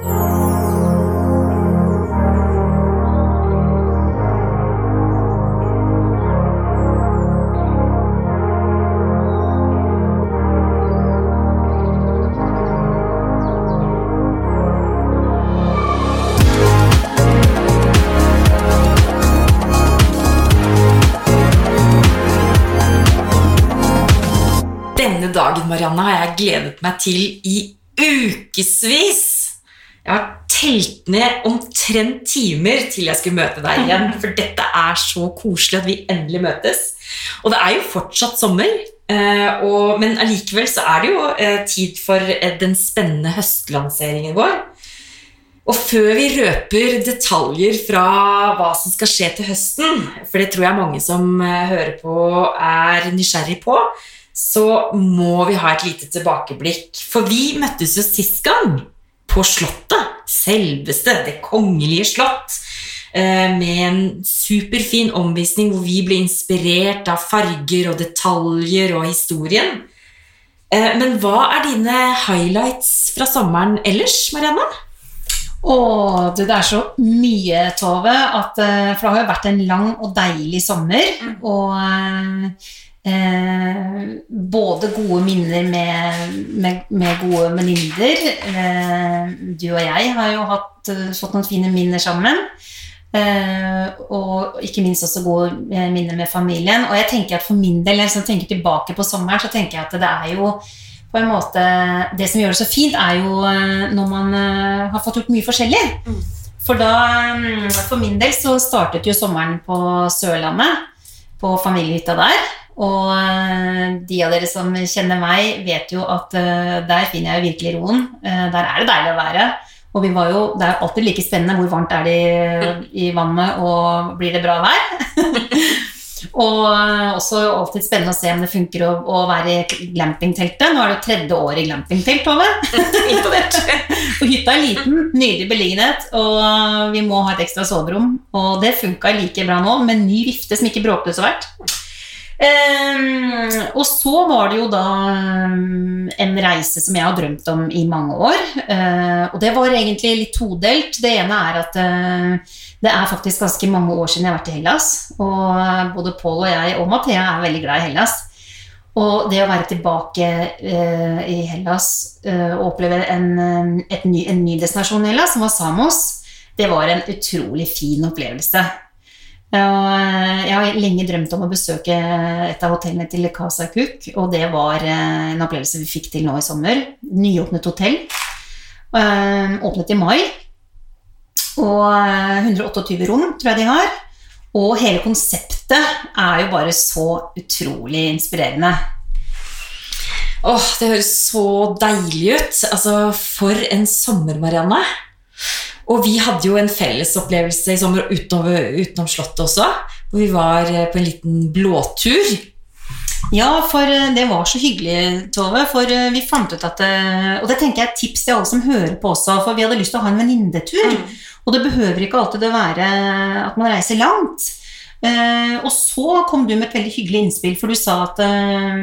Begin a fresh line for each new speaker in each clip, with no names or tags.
Denne dagen Marianne, har jeg gledet meg til i ukevis. Telt ned omtrent timer til jeg skulle møte deg igjen. For dette er så koselig at vi endelig møtes. Og det er jo fortsatt sommer. eh, og, men allikevel så er det jo eh, tid for eh, den spennende høstlanseringen vår. Og før vi røper detaljer fra hva som skal skje til høsten, for det tror jeg mange som hører på er nysgjerrig på, så må vi ha et lite tilbakeblikk. For vi møttes jo sist gang på Slottet. Selveste Det kongelige slott. eh, Med en superfin omvisning hvor vi ble inspirert av farger og detaljer og historien. Eh, Men hva er dine highlights fra sommeren ellers, Marianne?
Å, det er så mye, Tove, at, eh, for det har jo vært en lang og deilig sommer. Og eh, både gode minner med, med, med gode venninner. Eh, du og jeg har jo hatt, eh, fått noen fine minner sammen. Eh, og ikke minst også gode eh, minner med familien. Og jeg tenker at for min del, når jeg liksom tenker tilbake på sommeren, så tenker jeg at det er jo på en måte Det som gjør det så fint, er jo eh, når man har fått gjort mye forskjellig. For da, mm, for min del så startet jo sommeren på Sørlandet, på familiehytta der. Og eh, de av dere som kjenner meg, vet jo at eh, der finner jeg virkelig roen. Eh, Der er det deilig å være. Og vi var jo, det er alltid like spennende hvor varmt er det i, i vannet, og blir det bra vær? og også alltid spennende å se om det funker å, å være i glampingteltet. Nå er det jo tredje år i glampingtelt, Tove. Og hytta er liten, nydelig beliggenhet, og vi må ha et ekstra soverom. Og det funka like bra nå, med ny vifte som ikke bråkte så fælt. Ehm, og så var det jo da ehm, en reise som jeg har drømt om i mange år. Eh, og det var egentlig litt todelt. Det ene er at eh, det er faktisk ganske mange år siden jeg har vært i Hellas. Og både Pål og jeg og Mathea er veldig glad i Hellas. Og det å være tilbake eh, i Hellas eh, og oppleve en, eh, ny, en ny destinasjon i Hellas, som var Samos, det var en utrolig fin opplevelse. Eh, jeg har lenge drømt om å besøke et av hotellene til Casa Cook, og det var eh, en opplevelse vi fikk til nå i sommer. Nyåpnet hotell. Eh, Åpnet i mai. Og eh, 128 rom tror jeg de har. Og hele konseptet er jo bare så utrolig inspirerende.
Åh, det høres så deilig ut. Altså, for en sommer, Marianne. Og vi hadde jo en fellesopplevelse i sommer utenom, utenom Slottet også. Hvor vi var eh, på en liten blåtur.
Ja, for eh, det var så hyggelig, Tove. For eh, vi fant ut at Og det tenker jeg er et tips til alle som hører på også, for vi hadde lyst til å ha en venninnetur. Og det behøver ikke alltid å være at man reiser langt. Eh, og så kom du med et veldig hyggelig innspill, for du sa at, eh,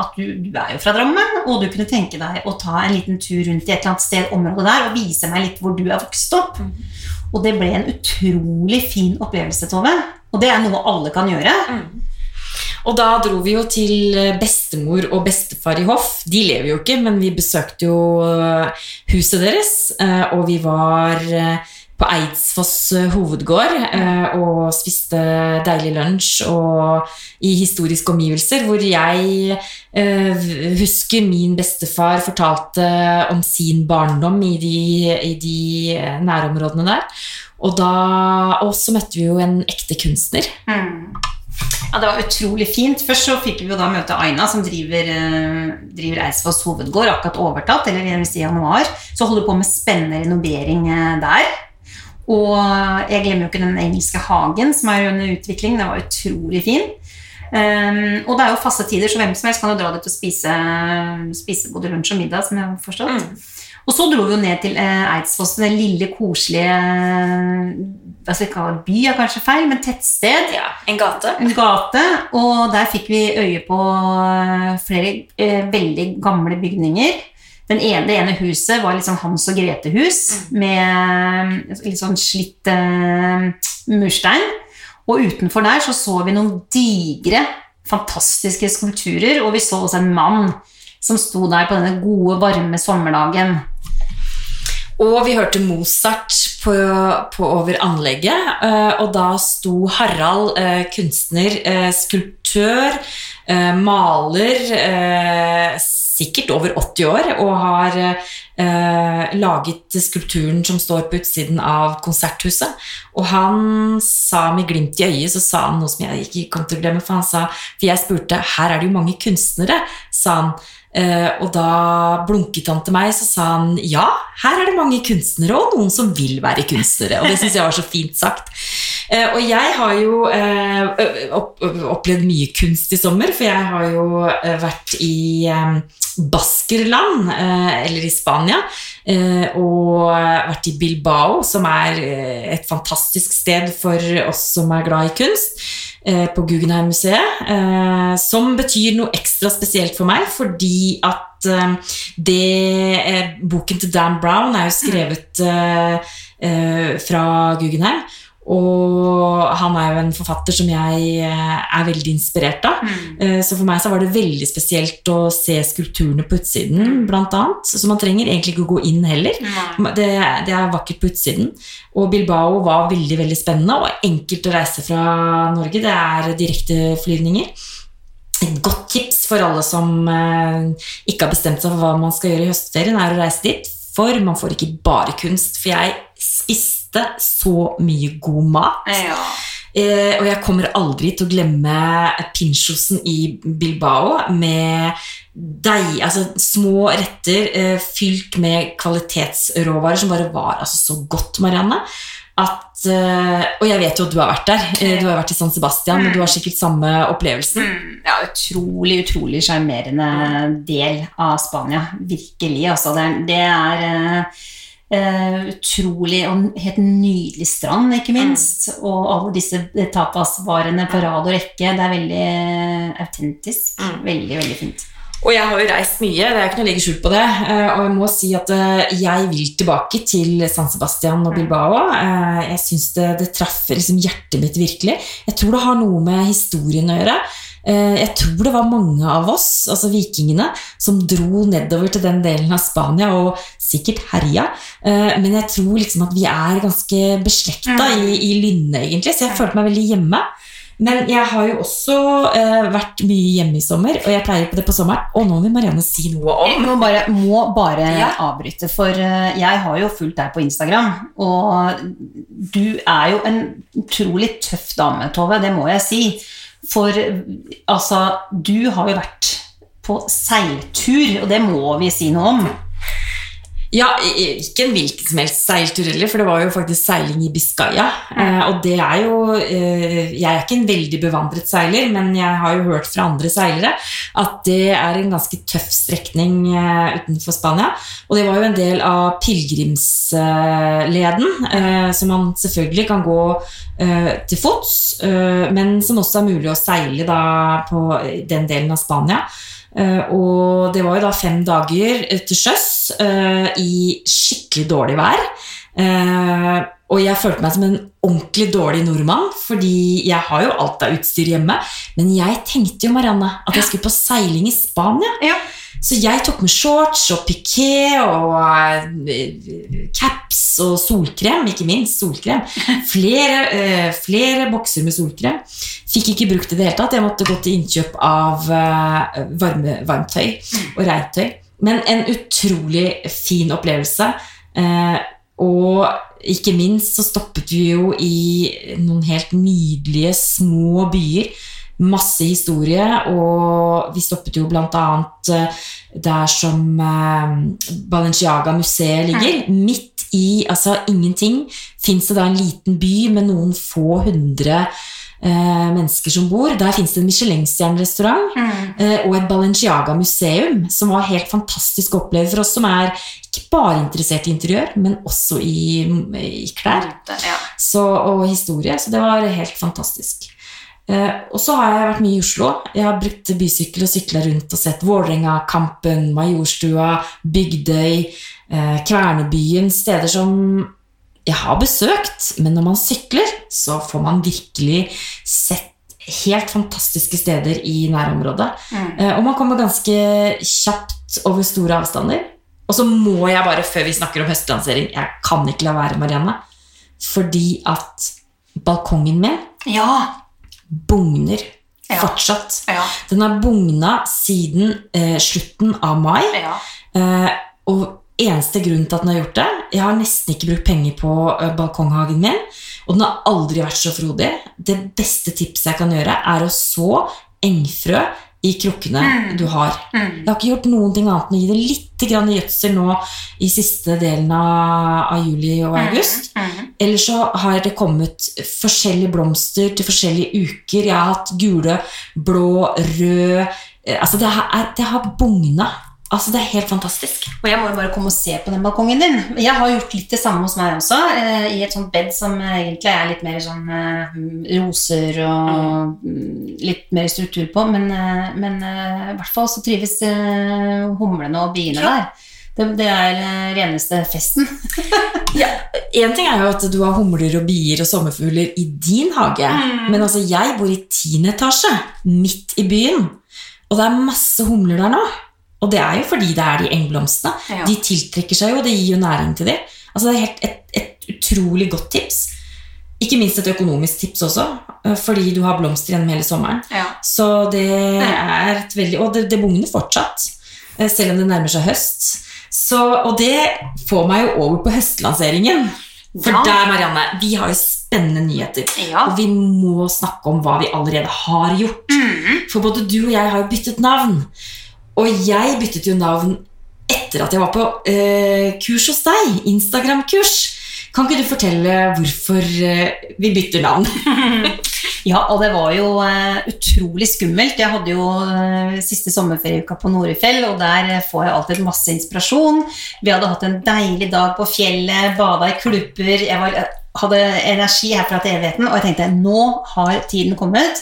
at du, du er jo fra Drammen, og du kunne tenke deg å ta en liten tur rundt i et eller annet sted området der og vise meg litt hvor du er vokst opp. Og det ble en utrolig fin opplevelse, Tove. Og det er noe alle kan gjøre.
Og da dro vi jo til eh, bestemor og bestefar i hoff. De lever jo ikke, men vi besøkte jo huset deres. Og vi var på Eidsfoss eh, hovedgård eh, og spiste deilig lunsj og i historiske omgivelser, hvor jeg eh, husker min bestefar fortalte om sin barndom i de, i de eh, nærområdene der. Og så møtte vi jo en ekte kunstner.
Ja, Det var utrolig fint. Først så fikk vi jo da møte Aina, som driver, eh, driver Eidsfoss hovedgård, akkurat overtatt, eller i januar. Så holder på med spennende renovering eh, der. Og jeg glemmer jo ikke den engelske hagen som er under utvikling. Den var utrolig fin. Um, og det er jo faste tider, så hvem som helst kan jo dra dit og spise, spise både lunsj og middag. som jeg har forstått. Og så dro vi jo ned til eh, Eidsfoss, den lille, koselige hva skal vi kalle by er kanskje feil, men tettsted.
En gate.
En gate, og der fikk vi øye på eh, flere eh, veldig gamle bygninger. Den ene, Det ene huset var sånn Hans og Grete-hus med litt sånn slitt uh, murstein. Og utenfor der så så vi noen digre, fantastiske skulpturer, og vi så også en mann som sto der på denne gode, varme sommerdagen.
Og vi hørte Mozart på, på over anlegget, eh, og da sto Harald, eh, kunstner, eh, skulptør, maler, sikkert over 80 år, og har laget skulpturen som står på utsiden av konserthuset. Og han sa med glimt i øyet, så sa han noe som jeg ikke kom til å glemme, for han sa, for jeg spurte, her er det jo mange kunstnere, sa han. Eh, og da blunket han til meg, så sa han ja, her er det mange kunstnere, og noen som vil være kunstnere. Og det syns jeg var så fint sagt. Eh, og jeg har jo eh, opplevd mye kunst i sommer, for jeg har jo vært i Baskerland, eller i Spania, og vært i Bilbao, som er et fantastisk sted for oss som er glad i kunst, på Guggenheim-museet, eh, som betyr noe ekstra spesielt for meg, fordi at eh, det eh, Boken til Dan Brown er jo skrevet eh, eh, fra Guggenheim, og han er jo en forfatter som jeg eh, er veldig inspirert av. Mm. Så for meg så var det veldig spesielt å se skulpturene på utsiden, blant annet. Så man trenger egentlig ikke å gå inn heller. Det, det er vakkert på utsiden. Og Bilbao var veldig veldig spennende og enkelt å reise fra Norge. Det er direkteflyvninger. Et godt tips for alle som eh, ikke har bestemt seg for hva man skal gjøre i høstferien, er å reise dit. For man får ikke bare kunst. For jeg spiste så mye god mat.
Ja.
Eh, og jeg kommer aldri til å glemme pinchosen i Bilbao med deig, altså små retter eh, fylt med kvalitetsråvarer som bare var altså, så godt, Marianne. At, eh, og jeg vet jo at du har vært der. Eh, du har vært i San Sebastian, og du har sikkert samme opplevelsen.
Mm, ja, utrolig, utrolig sjarmerende del av Spania. Virkelig, altså. Det det er eh, utrolig og helt nydelig strand, ikke minst. Og alle disse tapasvarene på rad og rekke. Det er veldig autentisk. autentisk. Veldig, veldig fint.
Og jeg har jo reist mye, det er ikke noe å legge skjul på det. eh, Og jeg må si at eh, jeg vil tilbake til San Sebastian og Bilbao. Eh, Jeg syns det, det traff liksom hjertet mitt virkelig. Jeg tror det har noe med historien å gjøre. Eh, Jeg tror det var mange av oss, altså vikingene, som dro nedover til den delen av Spania og sikkert herja. Eh, Men jeg tror liksom at vi er ganske beslekta i, i lynnet, egentlig, så jeg følte meg veldig hjemme. Men jeg har jo også eh, vært mye hjemme i sommer, og jeg pleier på det på sommeren. Og nå vil Marianne si noe
Jeg
om
må bare, må bare
Ja.
avbryte, for jeg har jo fulgt deg på Instagram, og du er jo en utrolig tøff dame, Tove, det må jeg si. For altså, du har jo vært på seiltur, og det må vi si noe om.
Ja, ikke en hvilken som helst seiltur heller, for det var jo faktisk seiling i Biscaya. Eh, og det er jo eh, Jeg er ikke en veldig bevandret seiler, men jeg har jo hørt fra andre seilere at det er en ganske tøff strekning eh, utenfor Spania. Og det var jo en del av pilegrimsleden, eh, som man selvfølgelig kan gå eh, til fots, eh, men som også er mulig å seile da på den delen av Spania. Eh, og det var jo da fem dager eh, til sjøs eh, i skikkelig dårlig vær. Og jeg følte meg som en ordentlig dårlig nordmann, fordi jeg har jo alt av utstyr hjemme. Men jeg tenkte jo, Marianne, at jeg skulle på seiling i Spania.
Ja.
Så jeg tok med shorts og piké og caps og solkrem, ikke minst solkrem. Flere, flere bokser med solkrem. Fikk ikke brukt det i det hele tatt. Jeg måtte gå til innkjøp av eh, varme, varmtøy og regntøy. Men en utrolig fin opplevelse. Eh, og ikke minst så stoppet vi jo i noen helt nydelige små byer. Masse historie, og vi stoppet jo annet eh, der som Balenciaga-museet ligger. Midt i altså ingenting fins det da en liten by med noen få hundre eh, mennesker som bor. Der fins det en Michelin-stjernerestaurant eh, og et Balenciaga-museum, som var helt fantastisk å oppleve for oss som er ikke bare interessert i interiør, men også i, i klær
Ja.
så, og historie. Så det var helt fantastisk. Eh, og så har jeg vært mye i Oslo. Jeg har brukt bysykkel og sykla rundt og sett Vålerenga, Kampen, Majorstua, Bygdøy, eh, Kvernebyen. Steder som jeg har besøkt, men når man sykler, så får man virkelig sett helt fantastiske steder i nærområdet.
Mm.
Eh, og man kommer ganske kjapt over store avstander. Og så må jeg bare, før vi snakker om høstlansering Jeg kan ikke la være, Marianne. Fordi at balkongen min
Ja.
bugner
Ja.
fortsatt.
Ja.
Den har bugna siden eh, slutten av mai.
ja.
Eh, og eneste grunnen til at den har gjort det Jeg har nesten ikke brukt penger på eh, balkonghagen min, og den har aldri vært så frodig. Det beste tipset jeg kan gjøre, er å så engfrø i krukkene
Mm.
du har.
Mm.
Jeg har ikke gjort noen ting annet enn å gi det litt grann gjødsel nå i siste delen av, av juli og august.
Mm.
Eller så har det kommet forskjellige blomster til forskjellige uker. Jeg har hatt gule, blå, rød eh, Altså, det har, er- det har bugna. Altså, det er helt fantastisk.
Og jeg må jo bare komme og se på den balkongen din. Jeg har gjort litt det samme hos meg også, eh, i et sånt bed som egentlig er litt mer sånn eh, roser og mm, litt mer struktur på, men, eh, men eh, i hvert fall så trives eh, humlene og biene
Ja.
der. Det, det er eh, reneste festen.
En ting er jo at du har humler og bier og sommerfugler i din hage,
Mm.
men altså, jeg bor i tiende etasje, midt i byen, og det er masse humler der nå. Og det er jo fordi det er de engblomstene.
Ja.
De tiltrekker seg jo, det gir jo næring til dem. Altså, det er helt et, et utrolig godt tips. Ikke minst et økonomisk tips også, eh, fordi du har blomster gjennom hele sommeren.
Ja.
Så det er et veldig Og det, det bugner fortsatt, eh, selv om det nærmer seg høst. Så, og det får meg jo over på høstlanseringen. For
Ja.
der, Marianne, vi har jo spennende nyheter.
Ja.
Og vi må snakke om hva vi allerede har gjort.
Mm.
For både du og jeg har jo byttet navn. Og jeg byttet jo navn etter at jeg var på eh, kurs hos deg. Instagram-kurs. Kan ikke du fortelle hvorfor eh, vi bytter navn?
Ja, og det var jo eh, utrolig skummelt. Jeg hadde jo eh, siste sommerferieuka på Norefjell, og der eh, får jeg alltid masse inspirasjon. Vi hadde hatt en deilig dag på fjellet, bada i klubber. Jeg var, eh, hadde energi herfra til evigheten, og jeg tenkte nå har tiden kommet.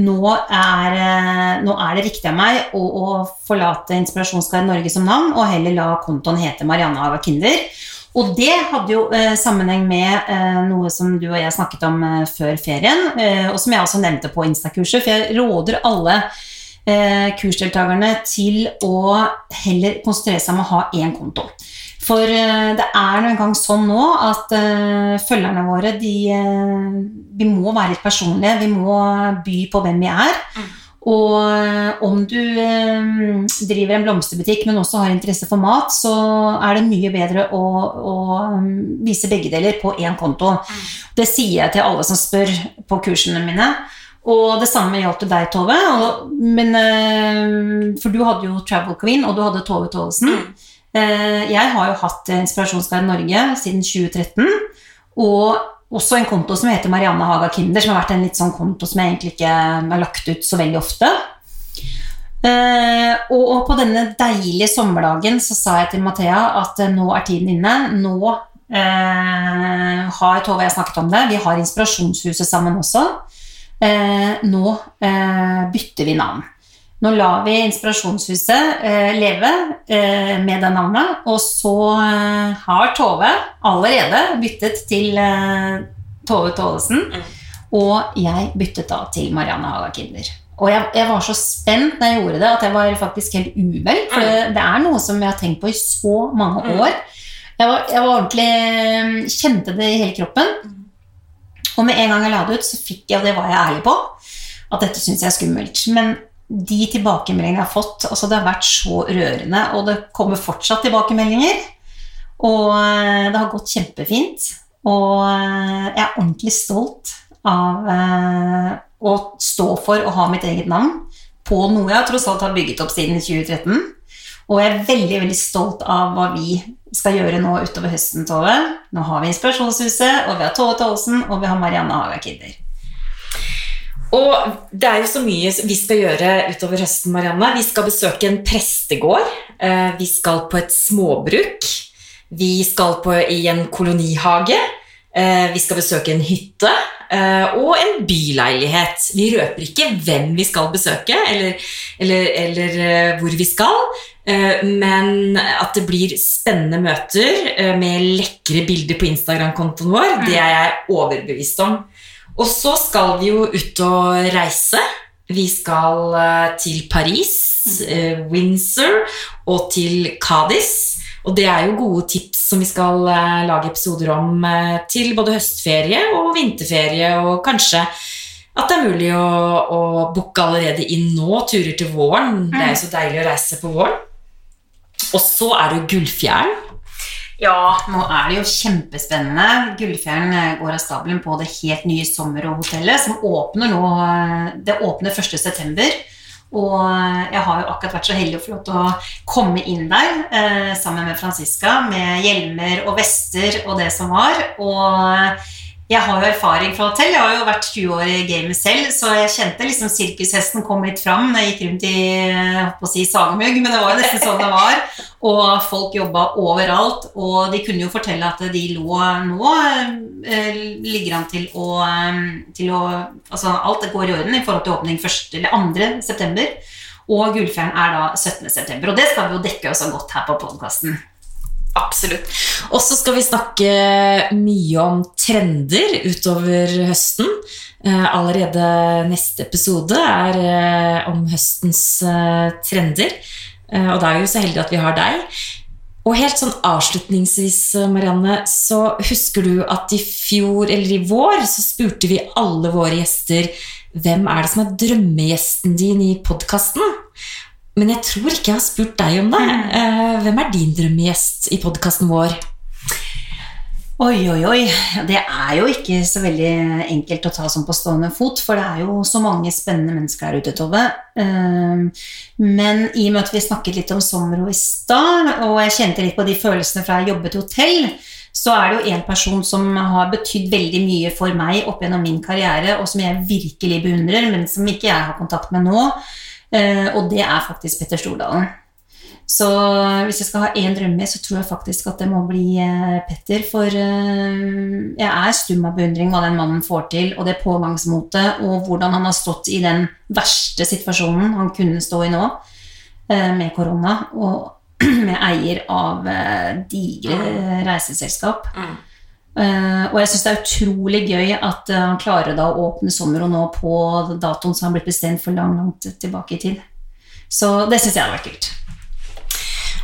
Nå er, eh, nå er det riktig av meg å, å forlate Inspirasjonsguide Norge som navn, og heller la kontoen hete Marianne Haga Kinder. Og det hadde jo eh, sammenheng med eh, noe som du og jeg snakket om eh, før ferien, eh, og som jeg også nevnte på Insta-kurset, for jeg råder alle eh, kursdeltakerne til å heller konsentrere seg om å ha én konto. For eh, det er nå engang sånn nå at uh, følgerne våre de, eh, Vi må være litt personlige, vi må by på hvem vi er.
Mm.
Og om du eh, driver en blomsterbutikk, men også har interesse for mat, så er det mye bedre å, å mm, vise begge deler på én konto. Det sier jeg til alle som spør på kursene mine. Og det samme gjaldt til deg, Tove. Og, men, uh, for du hadde jo Travel Queen, og du hadde Tove Tovesen. Eh, Jeg har jo hatt Inspirasjonsguide Norge siden 2013. Og også en konto som heter Marianne Haga Kinder, som har vært en litt sånn konto som jeg egentlig ikke har lagt ut så veldig ofte. Eh, og, på denne deilige sommerdagen så sa jeg til Mathea at eh, nå er tiden inne. Nå eh, har Tove og jeg snakket om det. Vi har Inspirasjonshuset sammen også. Eh, nå eh, bytter vi navn. Nå lar vi Inspirasjonshuset eh, leve eh, med det navnet, og så eh, har Tove allerede byttet til eh, Tove Tålesen, og jeg byttet da til Marianne Haga Kinder. Og jeg, jeg var så spent når jeg gjorde det, at jeg var faktisk helt uvel, for det, det er noe som jeg har tenkt på i så mange
Mm.
år. Jeg var, jeg var ordentlig Kjente det i hele kroppen. Og med en gang jeg la det ut, så fikk jeg, og det var jeg ærlig på, at dette syns jeg er skummelt. Men de tilbakemeldingene jeg har fått, altså det har vært så rørende, og det kommer fortsatt tilbakemeldinger. Og eh, det har gått kjempefint. Og eh, jeg er ordentlig stolt av eh, å stå for å ha mitt eget navn på noe jeg tross alt har bygget opp siden 2013. Og jeg er veldig veldig stolt av hva vi skal gjøre nå utover høsten, Tove. Nå har vi Inspirasjonshuset, og vi har Tove Tollesen, og vi har Marianne Haga Kidder.
Og det er jo så mye vi skal gjøre utover høsten, Marianne. Vi skal besøke en prestegård. eh, Vi skal på et småbruk. Vi skal på, i en kolonihage. Eh, vi skal besøke en hytte eh, og en byleilighet. Vi røper ikke hvem vi skal besøke, eller, eller, eller hvor vi skal. Men at det blir spennende møter med lekre bilder på Instagram-kontoen vår, det er jeg overbevist om. Og så skal vi jo ut og reise. Vi skal eh, til Paris, eh, Windsor og til Cádiz. Og det er jo gode tips som vi skal eh, lage episoder om til både høstferie og vinterferie, og kanskje at det er mulig å, å booke allerede inn nå turer til våren. Det er jo så deilig å reise på våren. Og så er det jo Gullfjern.
Ja, nå er det jo kjempespennende. Gullfjern eh, går av stabelen på det helt nye sommerhotellet, som åpner nå eh, Det åpner 1.9. Og eh, jeg har jo akkurat vært så heldig å få lov til å komme inn der eh, sammen med Franziska med hjelmer og vester og det som var. Og jeg har jo erfaring fra hotell. Jeg har jo vært 20 år i gamet selv, så jeg kjente liksom sirkushesten kom litt fram når jeg gikk rundt i på å si Sagamugg, men det var jo nesten sånn det var. Og folk jobba overalt, og de kunne jo fortelle at de lå nå eh, ligger an til å, eh, til å Altså alt går i orden i forhold til åpning 1. eller 2. september. Og Gullfjern er da 17. september. Og det skal vi jo dekke oss godt her på podkasten.
Absolutt. Og så skal vi snakke mye om trender utover høsten. Eh, allerede neste episode er eh, om høstens eh, trender. Og da er vi jo så heldige at vi har deg. Og helt sånn avslutningsvis, Marianne, så husker du at i fjor, eller i vår, så spurte vi alle våre gjester hvem er det som er drømmegjesten din i podkasten? Men jeg tror ikke jeg har spurt deg om det. Eh, Hvem er din drømmegjest i podkasten vår?
Oi, oi, oi. Det er jo ikke så veldig enkelt å ta sånn på stående fot, for det er jo så mange spennende mennesker der ute, Tove. Ehm, Men i og med at vi snakket litt om sommer i stad, og jeg kjente litt på de følelsene fra jeg jobbet i hotell, så er det jo en person som har betydd veldig mye for meg opp gjennom min karriere, og som jeg virkelig beundrer, men som ikke jeg har kontakt med nå. Eh, Og det er faktisk Petter Stordalen. Så hvis jeg skal ha én drømme, så tror jeg faktisk at det må bli eh, Petter. For eh, jeg er stum av beundring hva den mannen får til, og det pågangsmotet, og hvordan han har stått i den verste situasjonen han kunne stå i nå, eh, med korona, og med eier av digre reiseselskap. Eh, og jeg syns det er utrolig gøy at eh, han klarer da å åpne sommer og nå på datoen som har blitt bestemt for langt, langt tilbake i tid. Så det syns jeg hadde vært kult.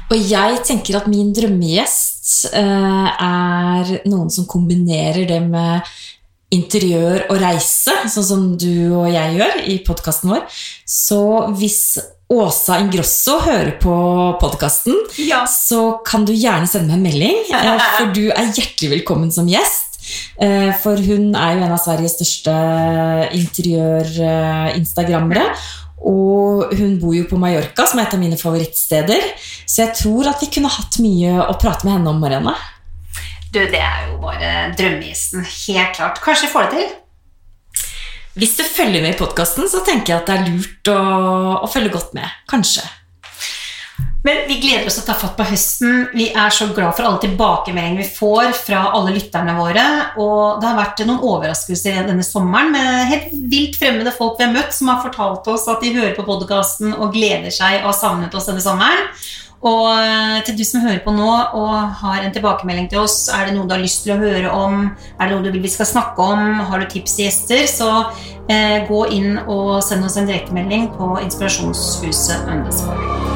Og jeg tenker at min drømmegjest eh, er noen som kombinerer det med interiør og reise, sånn som du og jeg gjør i podkasten vår. Så hvis Åsa Ingrosso hører på podkasten,
Ja.
så kan du gjerne sende meg en melding, eh, for du er hjertelig velkommen som gjest. Eh, For hun er jo en av Sveriges største interiør-instagrammere. Og hun bor jo på Mallorca, som er et av mine favorittsteder. Så jeg tror at vi kunne hatt mye å prate med henne om, Marianne.
Du, det er jo bare drømmegjesten. Helt klart. Kanskje vi får det til?
Hvis du følger med i podkasten, så tenker jeg at det er lurt å, å følge godt med. Kanskje.
Men vi gleder oss til å ta fatt på høsten. Vi er så glad for alle tilbakemeldinger vi får fra alle lytterne våre. Og det har vært noen overraskelser denne sommeren med helt vilt fremmede folk vi har møtt, som har fortalt oss at de hører på podkasten og gleder seg og har savnet oss denne sommeren. Og eh, til du som hører på nå og har en tilbakemelding til oss, er det noe du har lyst til å høre om, er det noe du vil vi skal snakke om, har du tips til gjester, så eh, gå inn og send oss en direktemelding på Inspirasjonshuset underscore.